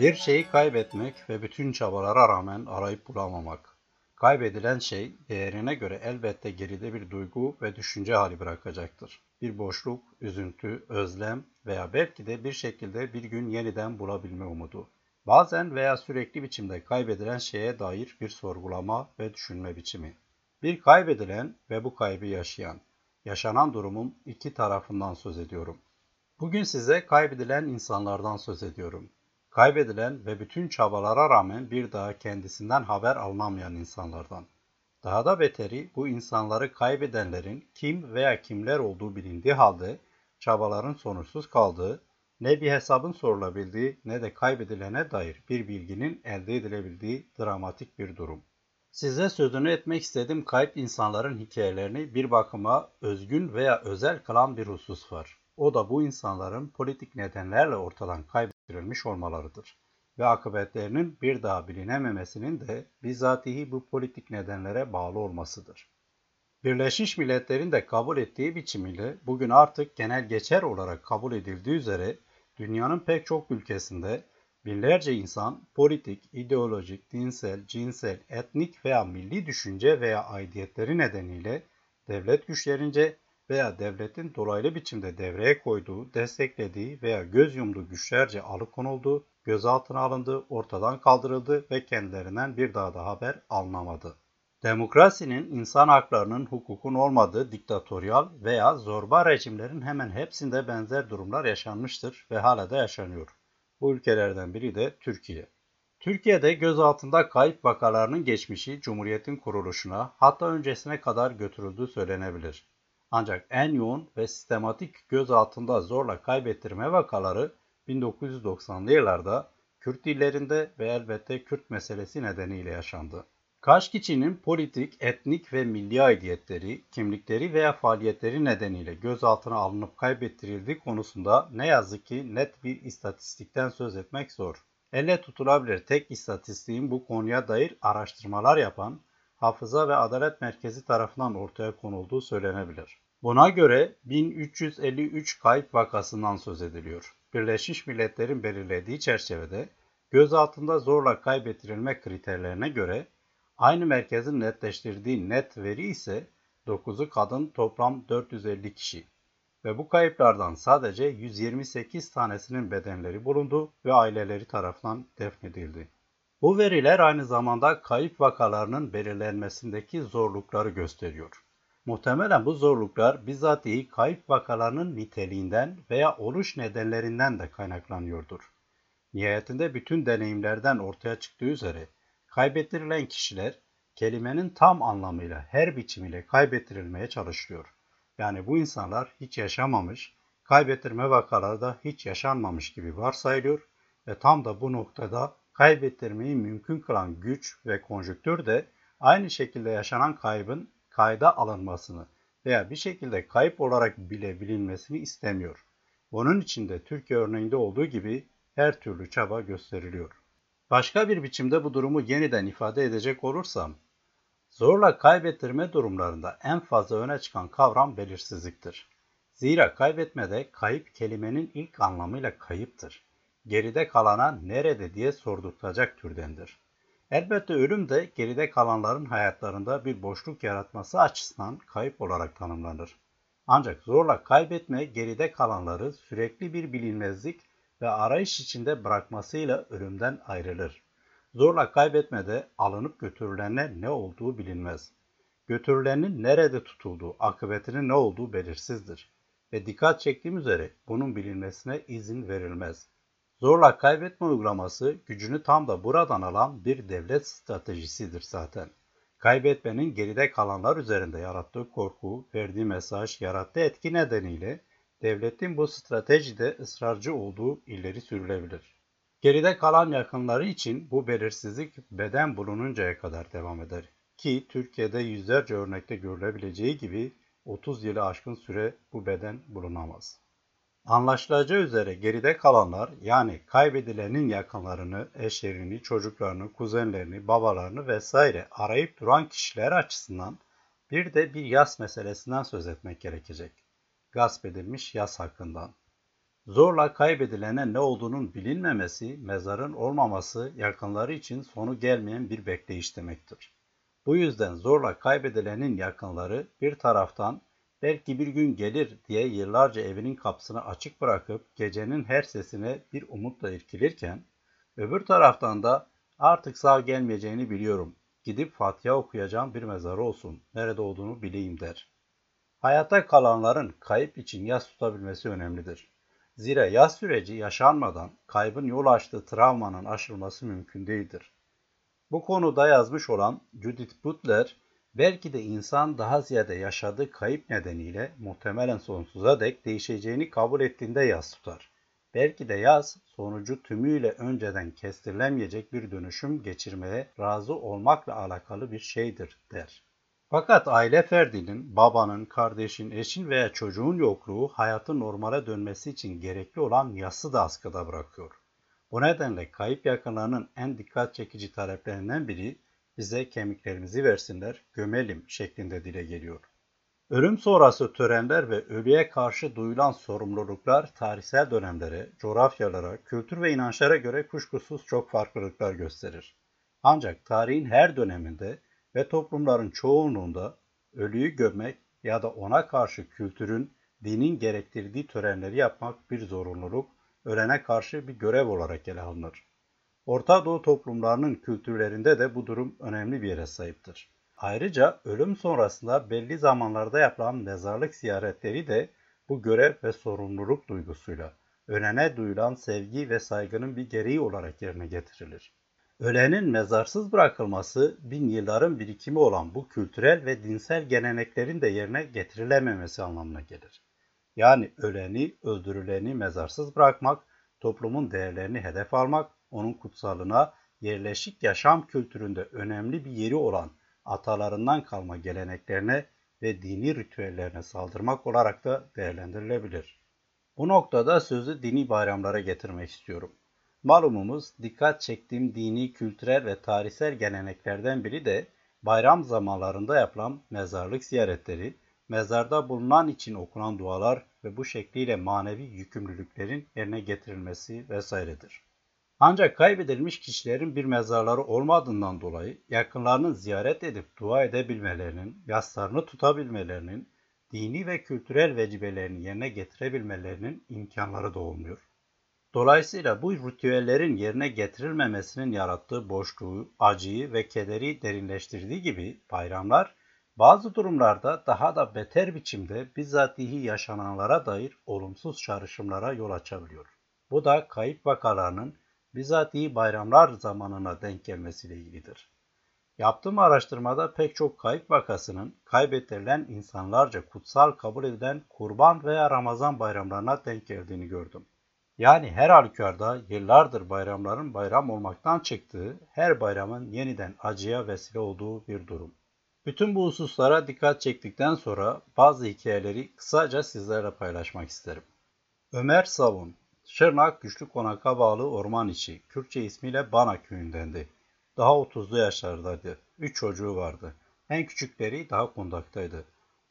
Bir şeyi kaybetmek ve bütün çabalara rağmen arayıp bulamamak. Kaybedilen şey değerine göre elbette geride bir duygu ve düşünce hali bırakacaktır. Bir boşluk, üzüntü, özlem veya belki de bir şekilde bir gün yeniden bulabilme umudu. Bazen veya sürekli biçimde kaybedilen şeye dair bir sorgulama ve düşünme biçimi. Bir kaybedilen ve bu kaybı yaşayan, yaşanan durumun iki tarafından söz ediyorum. Bugün size kaybedilen insanlardan söz ediyorum. Kaybedilen ve bütün çabalara rağmen bir daha kendisinden haber alınamayan insanlardan. Daha da beteri bu insanları kaybedenlerin kim veya kimler olduğu bilindiği halde çabaların sonuçsuz kaldığı, ne bir hesabın sorulabildiği ne de kaybedilene dair bir bilginin elde edilebildiği dramatik bir durum. Size sözünü etmek istediğim kayıp insanların hikayelerini bir bakıma özgün veya özel kılan bir husus var. O da bu insanların politik nedenlerle ortadan kaybettirilmiş olmalarıdır ve akıbetlerinin bir daha bilinememesinin de bizatihi bu politik nedenlere bağlı olmasıdır. Birleşmiş Milletler'in de kabul ettiği biçimiyle bugün artık genel geçer olarak kabul edildiği üzere dünyanın pek çok ülkesinde binlerce insan politik, ideolojik, dinsel, cinsel, etnik veya milli düşünce veya aidiyetleri nedeniyle devlet güçlerince veya devletin dolaylı biçimde devreye koyduğu, desteklediği veya göz yumduğu güçlerce alıkonuldu, gözaltına alındı, ortadan kaldırıldı ve kendilerinden bir daha da haber alınamadı. Demokrasinin, insan haklarının, hukukun olmadığı diktatöryal veya zorba rejimlerin hemen hepsinde benzer durumlar yaşanmıştır ve hala da yaşanıyor. Bu ülkelerden biri de Türkiye. Türkiye'de gözaltında kayıp vakalarının geçmişi Cumhuriyet'in kuruluşuna hatta öncesine kadar götürüldüğü söylenebilir. Ancak en yoğun ve sistematik gözaltında zorla kaybettirme vakaları 1990'lı yıllarda Kürt dillerinde ve elbette Kürt meselesi nedeniyle yaşandı. Kaşkiçi'nin politik, etnik ve milli aidiyetleri, kimlikleri veya faaliyetleri nedeniyle gözaltına alınıp kaybettirildiği konusunda ne yazık ki net bir istatistikten söz etmek zor. Elle tutulabilir tek istatistiğin bu konuya dair araştırmalar yapan Hafıza ve Adalet Merkezi tarafından ortaya konulduğu söylenebilir. Buna göre 1353 kayıp vakasından söz ediliyor. Birleşmiş Milletler'in belirlediği çerçevede gözaltında zorla kaybettirilme kriterlerine göre aynı merkezin netleştirdiği net veri ise 9'u kadın toplam 450 kişi ve bu kayıplardan sadece 128 tanesinin bedenleri bulundu ve aileleri tarafından defnedildi. Bu veriler aynı zamanda kayıp vakalarının belirlenmesindeki zorlukları gösteriyor. Muhtemelen bu zorluklar bizatihi kayıp vakalarının niteliğinden veya oluş nedenlerinden de kaynaklanıyordur. Nihayetinde bütün deneyimlerden ortaya çıktığı üzere kaybettirilen kişiler kelimenin tam anlamıyla her biçimiyle kaybettirilmeye çalışılıyor. Yani bu insanlar hiç yaşamamış, kaybettirme vakaları da hiç yaşanmamış gibi varsayılıyor ve tam da bu noktada kaybettirmeyi mümkün kılan güç ve konjüktür de aynı şekilde yaşanan kaybın kayda alınmasını veya bir şekilde kayıp olarak bile bilinmesini istemiyor. Bunun için de Türkiye örneğinde olduğu gibi her türlü çaba gösteriliyor. Başka bir biçimde bu durumu yeniden ifade edecek olursam, zorla kaybettirme durumlarında en fazla öne çıkan kavram belirsizliktir. Zira kaybetmede kayıp kelimenin ilk anlamıyla kayıptır. Geride kalana nerede diye sordurtacak türdendir. Elbette ölüm de geride kalanların hayatlarında bir boşluk yaratması açısından kayıp olarak tanımlanır. Ancak zorla kaybetme geride kalanları sürekli bir bilinmezlik ve arayış içinde bırakmasıyla ölümden ayrılır. Zorla kaybetmede alınıp götürülenler ne olduğu bilinmez. Götürülenin nerede tutulduğu, akıbetinin ne olduğu belirsizdir. Ve dikkat çektiğim üzere bunun bilinmesine izin verilmez. Zorla kaybetme uygulaması gücünü tam da buradan alan bir devlet stratejisidir zaten. Kaybetmenin geride kalanlar üzerinde yarattığı korku, verdiği mesaj, yarattığı etki nedeniyle devletin bu stratejide ısrarcı olduğu ileri sürülebilir. Geride kalan yakınları için bu belirsizlik beden bulununcaya kadar devam eder. Ki Türkiye'de yüzlerce örnekte görülebileceği gibi 30 yılı aşkın süre bu beden bulunamaz. Anlaşılacağı üzere geride kalanlar yani kaybedilenin yakınlarını, eşlerini, çocuklarını, kuzenlerini, babalarını vesaire arayıp duran kişiler açısından bir de bir yas meselesinden söz etmek gerekecek. Gasp edilmiş yas hakkından. Zorla kaybedilene ne olduğunun bilinmemesi, mezarın olmaması yakınları için sonu gelmeyen bir bekleyiş demektir. Bu yüzden zorla kaybedilenin yakınları bir taraftan belki bir gün gelir diye yıllarca evinin kapısını açık bırakıp gecenin her sesine bir umutla irkilirken, öbür taraftan da artık sağ gelmeyeceğini biliyorum, gidip Fatiha okuyacağım bir mezarı olsun, nerede olduğunu bileyim der. Hayatta kalanların kayıp için yas tutabilmesi önemlidir. Zira yaz süreci yaşanmadan kaybın yol açtığı travmanın aşılması mümkün değildir. Bu konuda yazmış olan Judith Butler, belki de insan daha ziyade yaşadığı kayıp nedeniyle muhtemelen sonsuza dek değişeceğini kabul ettiğinde yaz tutar. Belki de yaz sonucu tümüyle önceden kestirilemeyecek bir dönüşüm geçirmeye razı olmakla alakalı bir şeydir der. Fakat aile ferdinin, babanın, kardeşin, eşin veya çocuğun yokluğu hayatın normale dönmesi için gerekli olan yası da askıda bırakıyor. Bu nedenle kayıp yakınlarının en dikkat çekici taleplerinden biri bize kemiklerimizi versinler, gömelim şeklinde dile geliyor. Ölüm sonrası törenler ve ölüye karşı duyulan sorumluluklar tarihsel dönemlere, coğrafyalara, kültür ve inançlara göre kuşkusuz çok farklılıklar gösterir. Ancak tarihin her döneminde ve toplumların çoğunluğunda ölüyü gömmek ya da ona karşı kültürün, dinin gerektirdiği törenleri yapmak bir zorunluluk, ölene karşı bir görev olarak ele alınır. Orta Doğu toplumlarının kültürlerinde de bu durum önemli bir yere sahiptir. Ayrıca ölüm sonrasında belli zamanlarda yapılan mezarlık ziyaretleri de bu görev ve sorumluluk duygusuyla ölene duyulan sevgi ve saygının bir gereği olarak yerine getirilir. Ölenin mezarsız bırakılması bin yılların birikimi olan bu kültürel ve dinsel geleneklerin de yerine getirilememesi anlamına gelir. Yani öleni, öldürüleni mezarsız bırakmak, toplumun değerlerini hedef almak, onun kutsalına, yerleşik yaşam kültüründe önemli bir yeri olan atalarından kalma geleneklerine ve dini ritüellerine saldırmak olarak da değerlendirilebilir. Bu noktada sözü dini bayramlara getirmek istiyorum. Malumumuz dikkat çektiğim dini, kültürel ve tarihsel geleneklerden biri de bayram zamanlarında yapılan mezarlık ziyaretleri, mezarda bulunan için okunan dualar ve bu şekliyle manevi yükümlülüklerin yerine getirilmesi vesairedir. Ancak kaybedilmiş kişilerin bir mezarları olmadığından dolayı yakınlarının ziyaret edip dua edebilmelerinin, yaslarını tutabilmelerinin, dini ve kültürel vecibelerini yerine getirebilmelerinin imkanları da olmuyor. Dolayısıyla bu ritüellerin yerine getirilmemesinin yarattığı boşluğu, acıyı ve kederi derinleştirdiği gibi bayramlar bazı durumlarda daha da beter biçimde bizzatihi yaşananlara dair olumsuz çağrışımlara yol açabiliyor. Bu da kayıp vakalarının bizatihi bayramlar zamanına denk gelmesiyle ilgilidir. Yaptığım araştırmada pek çok kayıp vakasının kaybettirilen insanlarca kutsal kabul edilen kurban veya Ramazan bayramlarına denk geldiğini gördüm. Yani her halükarda yıllardır bayramların bayram olmaktan çıktığı, her bayramın yeniden acıya vesile olduğu bir durum. Bütün bu hususlara dikkat çektikten sonra bazı hikayeleri kısaca sizlerle paylaşmak isterim. Ömer Savun, Şırnak Güçlü Konak'a bağlı orman içi, Kürtçe ismiyle Bana köyündendi. Daha 30'lu yaşlardaydı. Üç çocuğu vardı. En küçükleri daha kundaktaydı.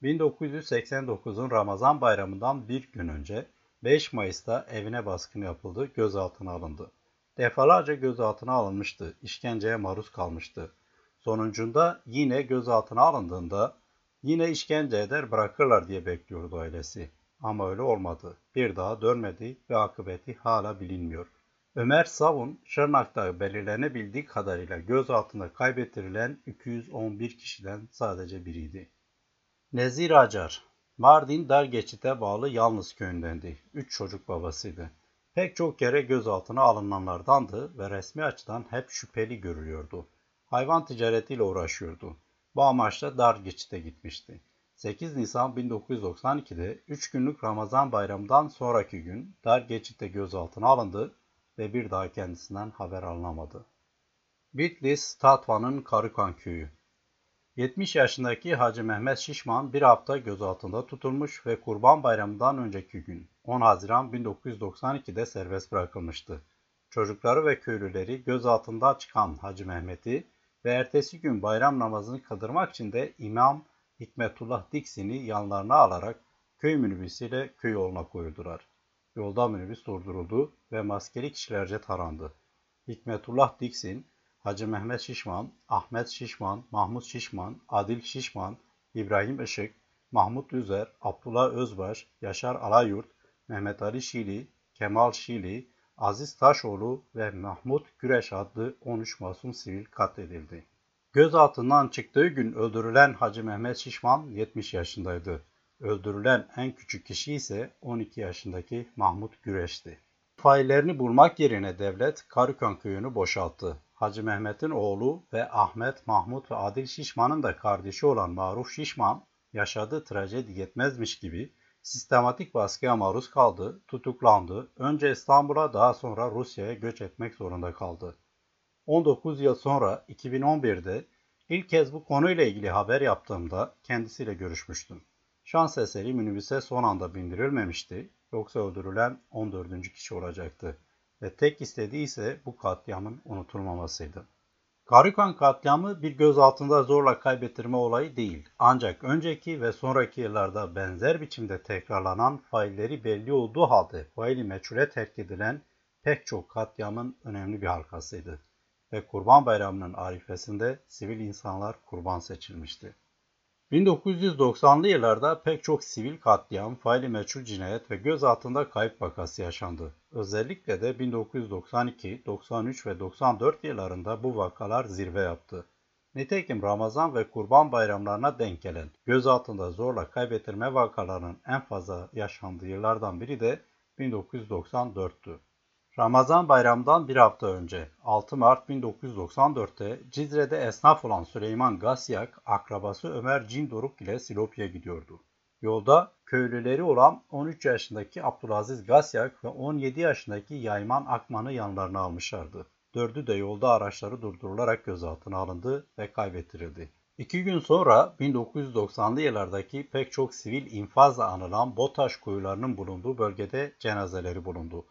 1989'un Ramazan bayramından bir gün önce 5 Mayıs'ta evine baskın yapıldı, gözaltına alındı. Defalarca gözaltına alınmıştı, işkenceye maruz kalmıştı. Sonucunda yine gözaltına alındığında yine işkence eder bırakırlar diye bekliyordu ailesi. Ama öyle olmadı. Bir daha dönmedi ve akıbeti hala bilinmiyor. Ömer Savun, Şırnak'ta belirlenebildiği kadarıyla gözaltında kaybettirilen 211 kişiden sadece biriydi. Nezir Acar, Mardin Dargeçit'e bağlı Yalnız köyündendi. Üç çocuk babasıydı. Pek çok kere gözaltına alınanlardandı ve resmi açıdan hep şüpheli görülüyordu. Hayvan ticaretiyle uğraşıyordu. Bu amaçla Dargeçit'e gitmişti. 8 Nisan 1992'de 3 günlük Ramazan bayramından sonraki gün Dargeçit'te gözaltına alındı ve bir daha kendisinden haber alınamadı. Bitlis, Tatva'nın Karıkan köyü 70 yaşındaki Hacı Mehmet Şişman bir hafta gözaltında tutulmuş ve Kurban Bayramı'ndan önceki gün 10 Haziran 1992'de serbest bırakılmıştı. Çocukları ve köylüleri gözaltında çıkan Hacı Mehmet'i ve ertesi gün bayram namazını kıldırmak için de İmam Hikmetullah Diksin'i yanlarına alarak köy minibüsüyle köy yoluna koyuldular. yolda minibüs durduruldu ve maskeli kişilerce tarandı. Hikmetullah Diksin, Hacı Mehmet Şişman, Ahmet Şişman, Mahmut Şişman, Adil Şişman, İbrahim Işık, Mahmut Üzer, Abdullah Özbaş, Yaşar Alayurt, Mehmet Ali Şili, Kemal Şili, Aziz Taşoğlu ve Mahmut Güreş adlı 13 masum sivil katledildi. Gözaltından çıktığı gün öldürülen Hacı Mehmet Şişman 70 yaşındaydı. Öldürülen en küçük kişi ise 12 yaşındaki Mahmut Güreş'ti. Faillerini bulmak yerine devlet Karıkön köyünü boşalttı. Hacı Mehmet'in oğlu ve Ahmet, Mahmut ve Adil Şişman'ın da kardeşi olan Maruf Şişman yaşadığı trajedi yetmezmiş gibi sistematik baskıya maruz kaldı, tutuklandı, önce İstanbul'a daha sonra Rusya'ya göç etmek zorunda kaldı. 19 yıl sonra 2011'de ilk kez bu konuyla ilgili haber yaptığımda kendisiyle görüşmüştüm. Şans eseri minibüse son anda bindirilmemişti, yoksa öldürülen 14. kişi olacaktı ve tek istediği ise bu katliamın unutulmamasıydı. Karıkan katliamı bir gözaltında zorla kaybettirme olayı değil. Ancak önceki ve sonraki yıllarda benzer biçimde tekrarlanan failleri belli olduğu halde faili meçhule terk edilen pek çok katliamın önemli bir halkasıydı. Ve Kurban Bayramı'nın arifesinde sivil insanlar kurban seçilmişti. 1990'lı yıllarda pek çok sivil katliam, faili meçhul cinayet ve gözaltında kayıp vakası yaşandı. Özellikle de 1992, 93 ve 94 yıllarında bu vakalar zirve yaptı. Nitekim Ramazan ve Kurban bayramlarına denk gelen gözaltında zorla kaybettirme vakalarının en fazla yaşandığı yıllardan biri de 1994'tü. Ramazan bayramından bir hafta önce 6 Mart 1994'te Cizre'de esnaf olan Süleyman Gasyak, akrabası Ömer Cindoruk ile Silopya gidiyordu. Yolda köylüleri olan 13 yaşındaki Abdülaziz Gasyak ve 17 yaşındaki Yayman Akman'ı yanlarına almışlardı. Dördü de yolda araçları durdurularak gözaltına alındı ve kaybettirildi. İki gün sonra 1990'lı yıllardaki pek çok sivil infazla anılan BOTAŞ kuyularının bulunduğu bölgede cenazeleri bulundu.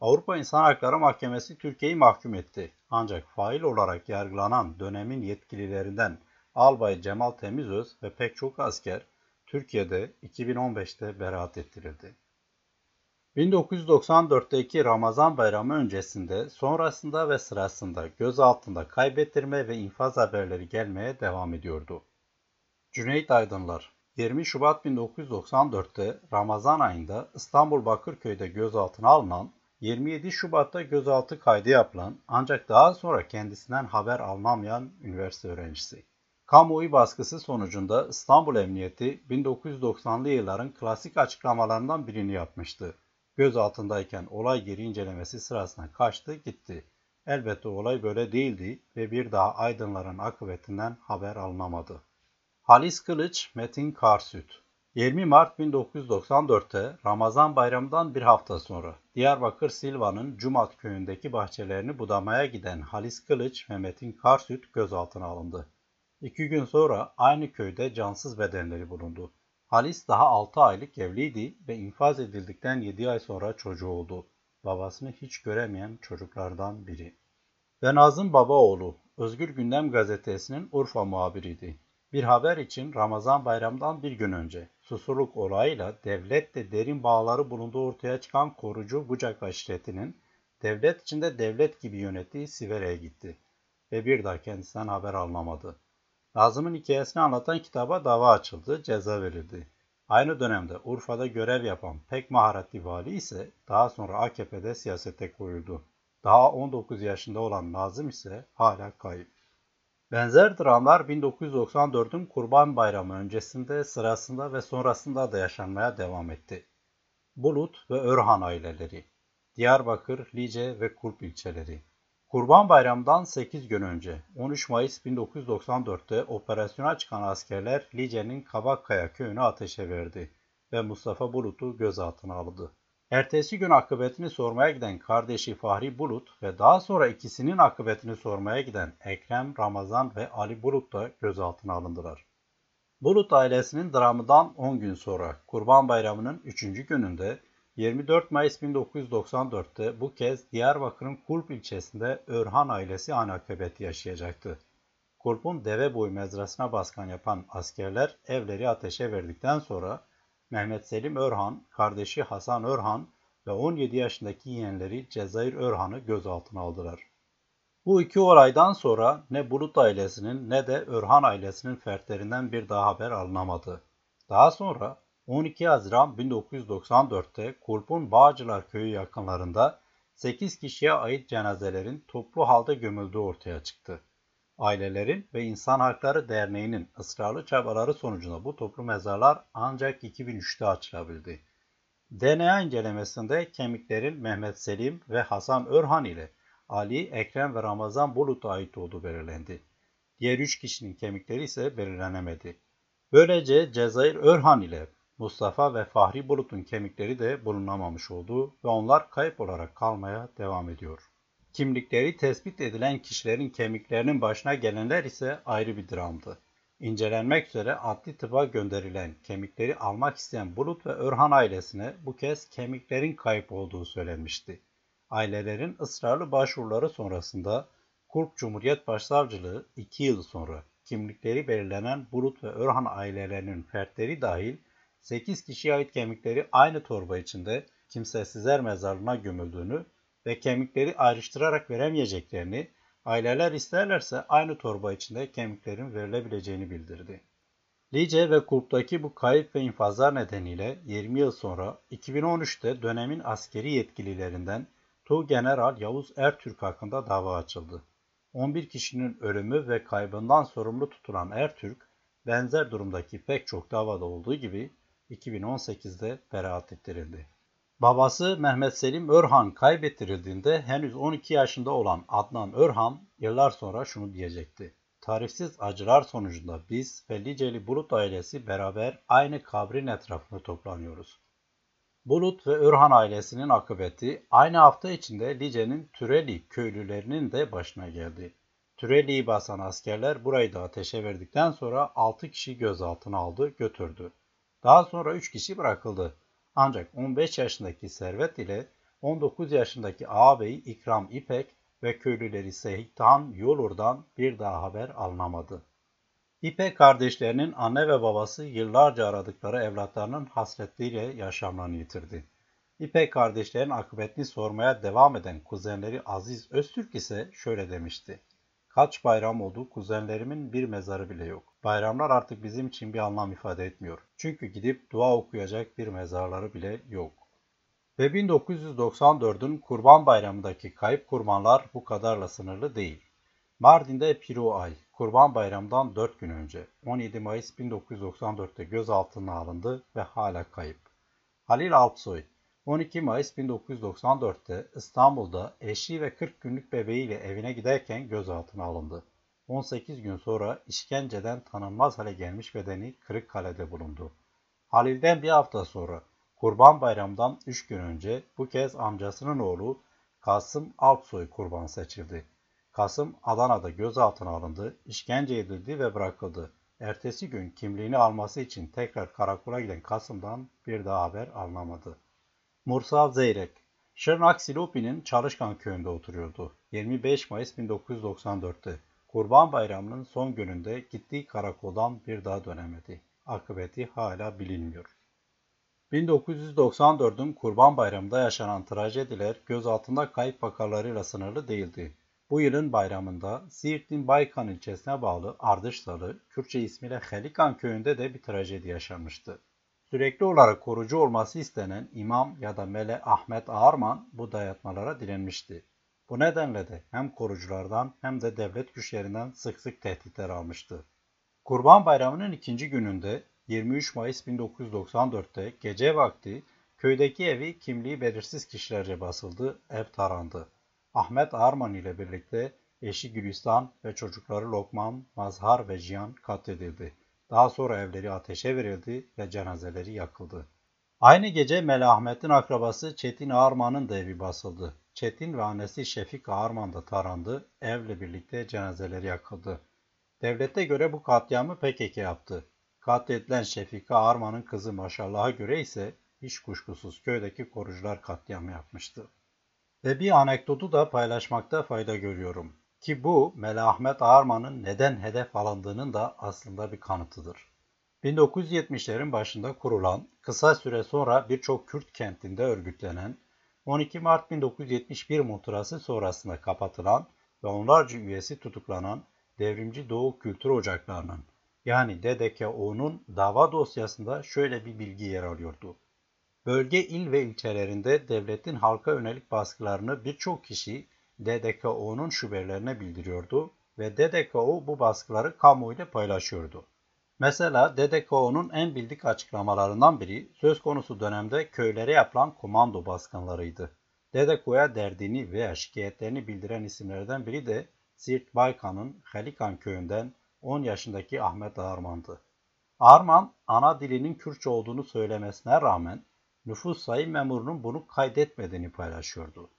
Avrupa İnsan Hakları Mahkemesi Türkiye'yi mahkum etti. Ancak fail olarak yargılanan dönemin yetkililerinden Albay Cemal Temizöz ve pek çok asker Türkiye'de 2015'te beraat ettirildi. 1994'teki Ramazan bayramı öncesinde, sonrasında ve sırasında gözaltında kaybettirme ve infaz haberleri gelmeye devam ediyordu. Cüneyt Aydınlar 20 Şubat 1994'te Ramazan ayında İstanbul Bakırköy'de gözaltına alınan 27 Şubat'ta gözaltı kaydı yapılan ancak daha sonra kendisinden haber alınamayan üniversite öğrencisi. Kamuoyu baskısı sonucunda İstanbul Emniyeti 1990'lı yılların klasik açıklamalarından birini yapmıştı. Gözaltındayken olay geri incelemesi sırasında kaçtı gitti. Elbette olay böyle değildi ve bir daha aydınların akıbetinden haber alınamadı. Halis Kılıç, Metin Karsüt 20 Mart 1994'te Ramazan bayramından bir hafta sonra Diyarbakır Silva'nın Cumat köyündeki bahçelerini budamaya giden Halis Kılıç ve Metin Karsüt gözaltına alındı. İki gün sonra aynı köyde cansız bedenleri bulundu. Halis daha 6 aylık evliydi ve infaz edildikten 7 ay sonra çocuğu oldu. Babasını hiç göremeyen çocuklardan biri. Ve Nazım Babaoğlu, Özgür Gündem gazetesinin Urfa muhabiriydi. Bir haber için Ramazan bayramdan bir gün önce Susurluk olayıyla devletle derin bağları bulunduğu ortaya çıkan korucu Bucak aşiretinin devlet içinde devlet gibi yönettiği Sivere'ye gitti ve bir daha kendisinden haber alınamadı. Nazım'ın hikayesini anlatan kitaba dava açıldı, ceza verildi. Aynı dönemde Urfa'da görev yapan pek maharetli vali ise daha sonra AKP'de siyasete koyuldu. Daha 19 yaşında olan Nazım ise hala kayıp. Benzer dramlar 1994'ün Kurban Bayramı öncesinde, sırasında ve sonrasında da yaşanmaya devam etti. Bulut ve Örhan aileleri, Diyarbakır, Lice ve Kulp ilçeleri. Kurban Bayramı'ndan 8 gün önce 13 Mayıs 1994'te operasyona çıkan askerler Lice'nin Kabakkaya köyünü ateşe verdi ve Mustafa Bulut'u gözaltına aldı. Ertesi gün akıbetini sormaya giden kardeşi Fahri Bulut ve daha sonra ikisinin akıbetini sormaya giden Ekrem, Ramazan ve Ali Bulut da gözaltına alındılar. Bulut ailesinin dramından 10 gün sonra Kurban Bayramı'nın 3. gününde 24 Mayıs 1994'te bu kez Diyarbakır'ın Kulp ilçesinde Örhan ailesi aynı akıbeti yaşayacaktı. Kulp'un deve boyu mezrasına baskan yapan askerler evleri ateşe verdikten sonra Mehmet Selim Örhan, kardeşi Hasan Örhan ve 17 yaşındaki yeğenleri Cezayir Örhan'ı gözaltına aldılar. Bu iki olaydan sonra ne Bulut ailesinin ne de Örhan ailesinin fertlerinden bir daha haber alınamadı. Daha sonra 12 Haziran 1994'te Kulp'un Bağcılar köyü yakınlarında 8 kişiye ait cenazelerin toplu halde gömüldüğü ortaya çıktı. Ailelerin ve İnsan Hakları Derneği'nin ısrarlı çabaları sonucunda bu toplu mezarlar ancak 2003'te açılabildi. DNA incelemesinde kemiklerin Mehmet Selim ve Hasan Örhan ile Ali, Ekrem ve Ramazan Bulut'a ait olduğu belirlendi. Diğer üç kişinin kemikleri ise belirlenemedi. Böylece Cezayir Örhan ile Mustafa ve Fahri Bulut'un kemikleri de bulunamamış oldu ve onlar kayıp olarak kalmaya devam ediyor. Kimlikleri tespit edilen kişilerin kemiklerinin başına gelenler ise ayrı bir dramdı. İncelenmek üzere adli tıba gönderilen kemikleri almak isteyen Bulut ve Örhan ailesine bu kez kemiklerin kayıp olduğu söylenmişti. Ailelerin ısrarlı başvuruları sonrasında Kurp Cumhuriyet Başsavcılığı 2 yıl sonra kimlikleri belirlenen Bulut ve Örhan ailelerinin fertleri dahil 8 kişiye ait kemikleri aynı torba içinde kimsesizler mezarlığına gömüldüğünü ve kemikleri ayrıştırarak veremeyeceklerini, aileler isterlerse aynı torba içinde kemiklerin verilebileceğini bildirdi. Lice ve Kurp'taki bu kayıp ve infazlar nedeniyle 20 yıl sonra 2013'te dönemin askeri yetkililerinden Tuğ General Yavuz Ertürk hakkında dava açıldı. 11 kişinin ölümü ve kaybından sorumlu tutulan Ertürk, benzer durumdaki pek çok davada olduğu gibi 2018'de beraat ettirildi. Babası Mehmet Selim Örhan kaybettirildiğinde henüz 12 yaşında olan Adnan Örhan yıllar sonra şunu diyecekti. Tarifsiz acılar sonucunda biz Felliceli Bulut ailesi beraber aynı kabrin etrafında toplanıyoruz. Bulut ve Örhan ailesinin akıbeti aynı hafta içinde Lice'nin Türeli köylülerinin de başına geldi. Türeli'yi basan askerler burayı da ateşe verdikten sonra 6 kişi gözaltına aldı, götürdü. Daha sonra 3 kişi bırakıldı. Ancak 15 yaşındaki Servet ile 19 yaşındaki ağabeyi İkram İpek ve köylüleri Seyithan Yolur'dan bir daha haber alınamadı. İpek kardeşlerinin anne ve babası yıllarca aradıkları evlatlarının hasretleriyle yaşamlarını yitirdi. İpek kardeşlerin akıbetini sormaya devam eden kuzenleri Aziz Öztürk ise şöyle demişti. Kaç bayram oldu kuzenlerimin bir mezarı bile yok. Bayramlar artık bizim için bir anlam ifade etmiyor. Çünkü gidip dua okuyacak bir mezarları bile yok. Ve 1994'ün Kurban Bayramı'ndaki kayıp kurbanlar bu kadarla sınırlı değil. Mardin'de Piru Ay, Kurban Bayramı'ndan 4 gün önce 17 Mayıs 1994'te gözaltına alındı ve hala kayıp. Halil Alpsoy, 12 Mayıs 1994'te İstanbul'da eşi ve 40 günlük bebeğiyle evine giderken gözaltına alındı. 18 gün sonra işkenceden tanınmaz hale gelmiş bedeni Kırıkkale'de bulundu. Halil'den bir hafta sonra Kurban Bayramı'ndan 3 gün önce bu kez amcasının oğlu Kasım Alpsoy kurban seçildi. Kasım Adana'da gözaltına alındı, işkence edildi ve bırakıldı. Ertesi gün kimliğini alması için tekrar karakola giden Kasım'dan bir daha haber alınamadı. Mursal Zeyrek Şırnak Silopi'nin Çalışkan köyünde oturuyordu. 25 Mayıs 1994'te Kurban Bayramı'nın son gününde gittiği karakoldan bir daha dönemedi. Akıbeti hala bilinmiyor. 1994'ün Kurban Bayramı'nda yaşanan trajediler gözaltında kayıp vakalarıyla sınırlı değildi. Bu yılın bayramında Siirt'in Baykan ilçesine bağlı Ardışsalı, Kürtçe ismiyle Helikan köyünde de bir trajedi yaşanmıştı. Sürekli olarak korucu olması istenen İmam ya da Mele Ahmet Ağarman bu dayatmalara direnmişti. Bu nedenle de hem koruculardan hem de devlet güçlerinden sık sık tehditler almıştı. Kurban Bayramı'nın ikinci gününde 23 Mayıs 1994'te gece vakti köydeki evi kimliği belirsiz kişilerce basıldı, ev tarandı. Ahmet Arman ile birlikte eşi Gülistan ve çocukları Lokman, Mazhar ve Cihan katledildi. Daha sonra evleri ateşe verildi ve cenazeleri yakıldı. Aynı gece Mele Ahmet'in akrabası Çetin Ağarman'ın da evi basıldı. Çetin ve annesi Şefik Ağarman da tarandı, evle birlikte cenazeleri yakıldı. Devlete göre bu katliamı PKK yaptı. Katledilen Şefika Ağarman'ın kızı Maşallah'a göre ise hiç kuşkusuz köydeki korucular katliamı yapmıştı. Ve bir anekdotu da paylaşmakta fayda görüyorum. Ki bu Melahmet Ağarman'ın neden hedef alındığının da aslında bir kanıtıdır. 1970'lerin başında kurulan, kısa süre sonra birçok Kürt kentinde örgütlenen 12 Mart 1971 muhtırası sonrasında kapatılan ve onlarca üyesi tutuklanan Devrimci Doğu Kültür Ocakları'nın yani DDKO'nun dava dosyasında şöyle bir bilgi yer alıyordu. Bölge il ve ilçelerinde devletin halka yönelik baskılarını birçok kişi DDKO'nun şubelerine bildiriyordu ve DDKO bu baskıları kamuoyuyla paylaşıyordu. Mesela DDKO'nun en bildik açıklamalarından biri söz konusu dönemde köylere yapılan komando baskınlarıydı. DDKO'ya derdini veya şikayetlerini bildiren isimlerden biri de Sirt Baykan'ın Helikan köyünden 10 yaşındaki Ahmet Arman'dı. Arman, ana dilinin Kürtçe olduğunu söylemesine rağmen nüfus sayım memurunun bunu kaydetmediğini paylaşıyordu.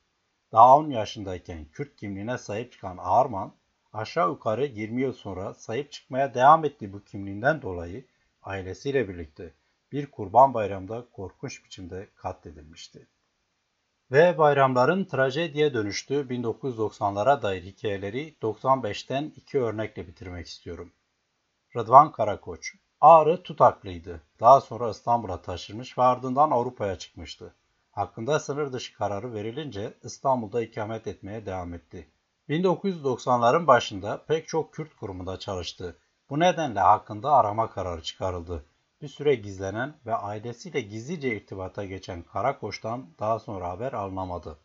Daha 10 yaşındayken Kürt kimliğine sahip çıkan Arman, aşağı yukarı 20 yıl sonra sahip çıkmaya devam ettiği bu kimliğinden dolayı ailesiyle birlikte bir kurban bayramda korkunç biçimde katledilmişti. Ve bayramların trajediye dönüştüğü 1990'lara dair hikayeleri 95'ten iki örnekle bitirmek istiyorum. Rıdvan Karakoç, Ağrı tutaklıydı. Daha sonra İstanbul'a taşınmış ve ardından Avrupa'ya çıkmıştı. Hakkında sınır dışı kararı verilince İstanbul'da ikamet etmeye devam etti. 1990'ların başında pek çok Kürt kurumunda çalıştı. Bu nedenle hakkında arama kararı çıkarıldı. Bir süre gizlenen ve ailesiyle gizlice irtibata geçen Karakoç'tan daha sonra haber alınamadı.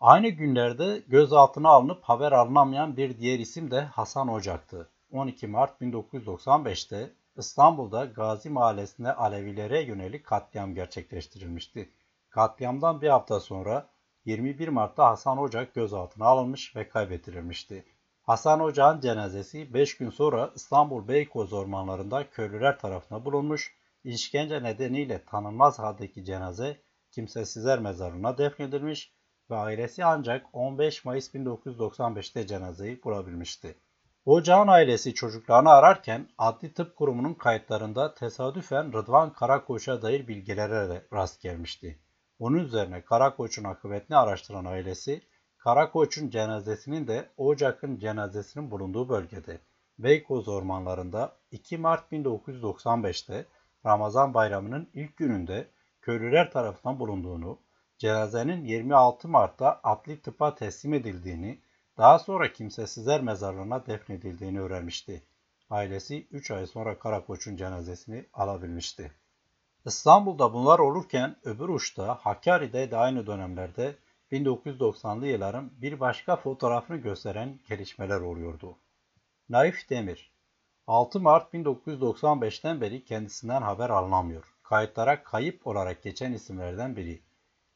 Aynı günlerde gözaltına alınıp haber alınamayan bir diğer isim de Hasan Ocak'tı. 12 Mart 1995'te İstanbul'da Gazi Mahallesi'nde Alevilere yönelik katliam gerçekleştirilmişti. Katliamdan bir hafta sonra 21 Mart'ta Hasan Ocak gözaltına alınmış ve kaybettirilmişti. Hasan Ocak'ın cenazesi 5 gün sonra İstanbul Beykoz ormanlarında köylüler tarafından bulunmuş, işkence nedeniyle tanınmaz haldeki cenaze kimsesizler mezarına defnedilmiş ve ailesi ancak 15 Mayıs 1995'te cenazeyi bulabilmişti. Ocağın ailesi çocuklarını ararken Adli Tıp Kurumu'nun kayıtlarında tesadüfen Rıdvan Karakoç'a dair bilgilere rast gelmişti. Bunun üzerine Karakoç'un akıbetini araştıran ailesi, Karakoç'un cenazesinin de Ocak'ın cenazesinin bulunduğu bölgede Beykoz ormanlarında 2 Mart 1995'te Ramazan bayramının ilk gününde köylüler tarafından bulunduğunu, cenazenin 26 Mart'ta adli tıpa teslim edildiğini, daha sonra kimsesizler mezarlığına defnedildiğini öğrenmişti. Ailesi 3 ay sonra Karakoç'un cenazesini alabilmişti. İstanbul'da bunlar olurken öbür uçta Hakkari'de de aynı dönemlerde 1990'lı yılların bir başka fotoğrafını gösteren gelişmeler oluyordu. Naif Demir 6 Mart 1995'ten beri kendisinden haber alınamıyor. Kayıtlara kayıp olarak geçen isimlerden biri.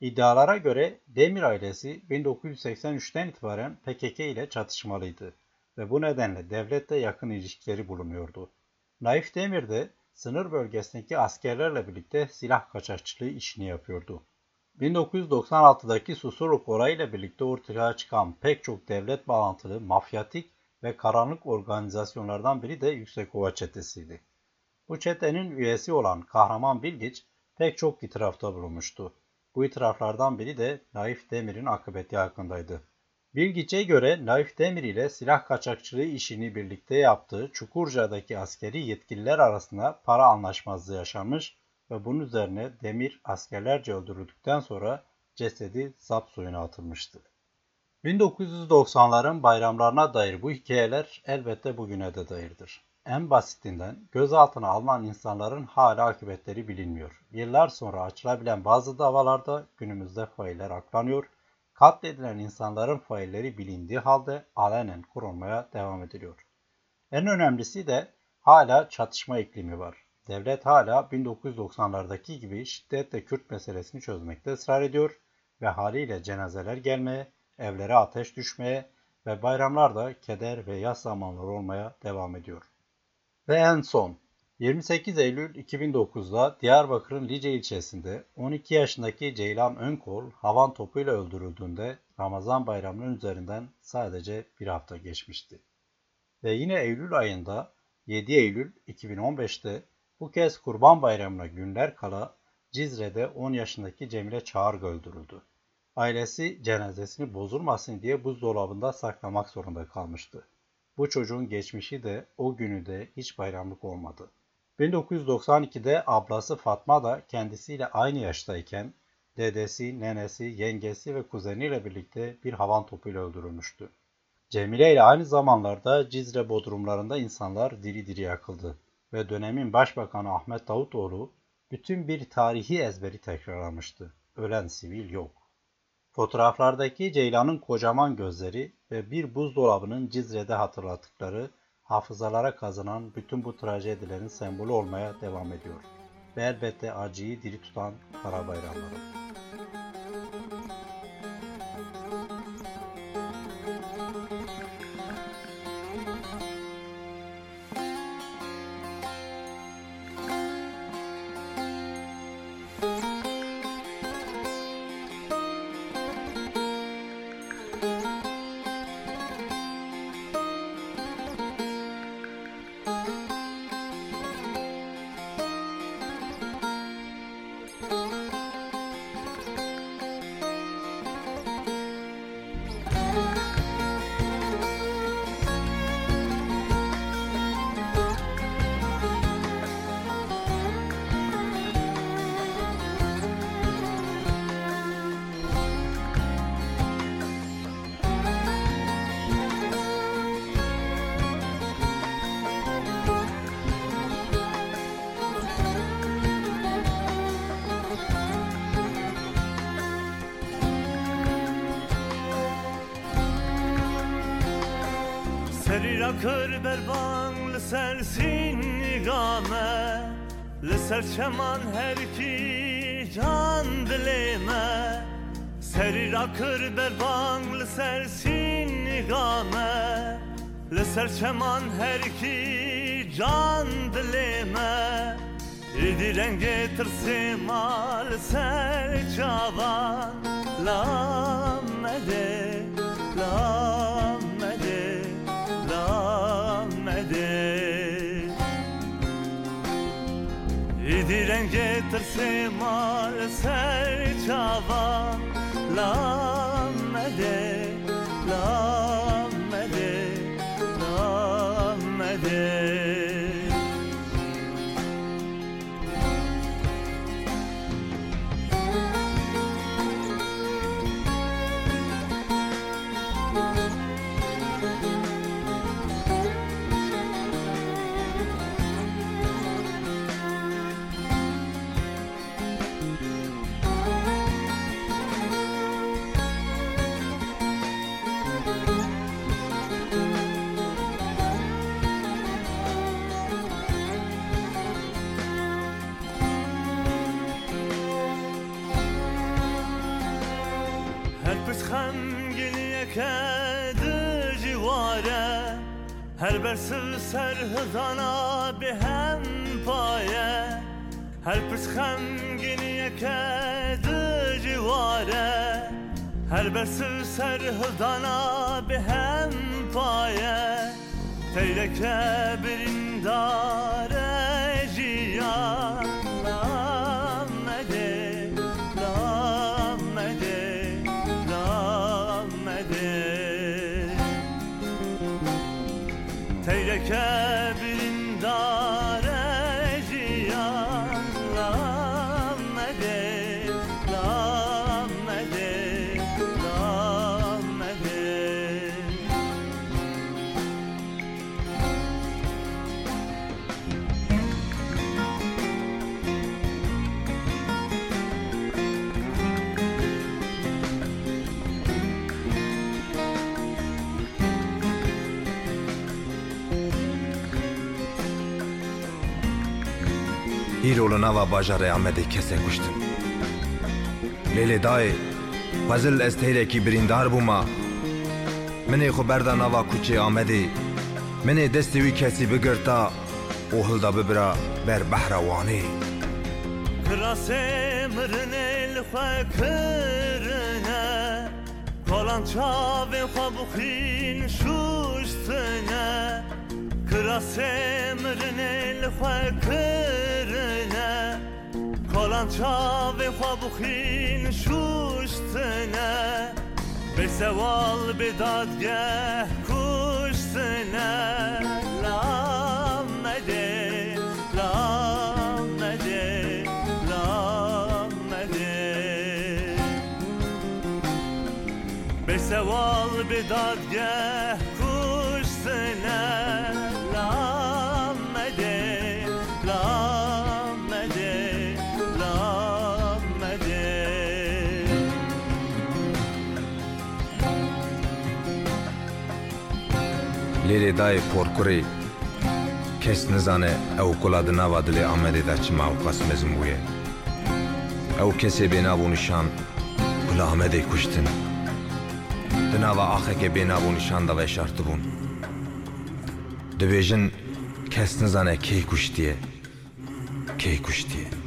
İddialara göre Demir ailesi 1983'ten itibaren PKK ile çatışmalıydı ve bu nedenle devlette yakın ilişkileri bulunuyordu. Naif Demir de sınır bölgesindeki askerlerle birlikte silah kaçakçılığı işini yapıyordu. 1996'daki Susurluk olayıyla birlikte ortaya çıkan pek çok devlet bağlantılı mafyatik ve karanlık organizasyonlardan biri de Yüksekova çetesiydi. Bu çetenin üyesi olan Kahraman Bilgiç pek çok itirafta bulunmuştu. Bu itiraflardan biri de Naif Demir'in akıbeti hakkındaydı. Bilgiç'e göre Naif Demir ile silah kaçakçılığı işini birlikte yaptığı Çukurca'daki askeri yetkililer arasında para anlaşmazlığı yaşanmış ve bunun üzerine Demir askerlerce öldürüldükten sonra cesedi zap suyuna atılmıştı. 1990'ların bayramlarına dair bu hikayeler elbette bugüne de dairdir. En basitinden gözaltına alınan insanların hala akıbetleri bilinmiyor. Yıllar sonra açılabilen bazı davalarda günümüzde failler aklanıyor Katledilen insanların failleri bilindiği halde alenen kurulmaya devam ediliyor. En önemlisi de hala çatışma iklimi var. Devlet hala 1990'lardaki gibi şiddetle Kürt meselesini çözmekte ısrar ediyor ve haliyle cenazeler gelmeye, evlere ateş düşmeye ve bayramlarda keder ve yaz zamanları olmaya devam ediyor. Ve en son 28 Eylül 2009'da Diyarbakır'ın Lice ilçesinde 12 yaşındaki Ceylan Önkol havan topuyla öldürüldüğünde Ramazan bayramının üzerinden sadece bir hafta geçmişti. Ve yine Eylül ayında 7 Eylül 2015'te bu kez Kurban Bayramı'na günler kala Cizre'de 10 yaşındaki Cemile Çağırga öldürüldü. Ailesi cenazesini bozulmasın diye buzdolabında saklamak zorunda kalmıştı. Bu çocuğun geçmişi de o günü de hiç bayramlık olmadı. 1992'de ablası Fatma da kendisiyle aynı yaştayken dedesi, nenesi, yengesi ve kuzeniyle birlikte bir havan topuyla öldürülmüştü. Cemile ile aynı zamanlarda Cizre bodrumlarında insanlar diri diri yakıldı ve dönemin başbakanı Ahmet Davutoğlu bütün bir tarihi ezberi tekrarlamıştı. Ölen sivil yok. Fotoğraflardaki Ceylan'ın kocaman gözleri ve bir buzdolabının Cizre'de hatırlattıkları hafızalara kazınan bütün bu trajedilerin sembolü olmaya devam ediyor. Ve elbette acıyı diri tutan kara bayramları. yakır berban li ser sin nigame ser çeman her ki can dileme. Serî rakir berban li ser sin nigame ser çeman her ki can dileme. Ridi rengê tirsê mal ser çavan la Genge tırsimar ser çava Lan mede Lan که دو جواره هر برس سر هزانا به هم پایه هر پس خمگینیه که دو جواره هر برس سر هزانا به هم پایه تیره که برین داره جیان îro li nava bajarê Amedê kesek kuştin. Lêlê dayê, xwezil ez têrekî birîndar bûma. Minê xwe berda nava kuçê Amedê, minê destê wî kesî bigirta û hilda bibira ber behra wanê. Krasê mirinê li xwe kirine Kolan çavên xwe bixîn şuştine Kalanca ve xabuxin şuştene Be seval be dadge kuştene Lam ede, lamede, Be seval be dadge лере даи поркури кес низане эв кулади нава дили амедеда чи мавқас мезмуе эв кесе бенаву нишан кула амеде куштин ди нава ахеке бенаву нишан дава эшартибун дибêjin kes nizane kê kuştiye kê kuştiye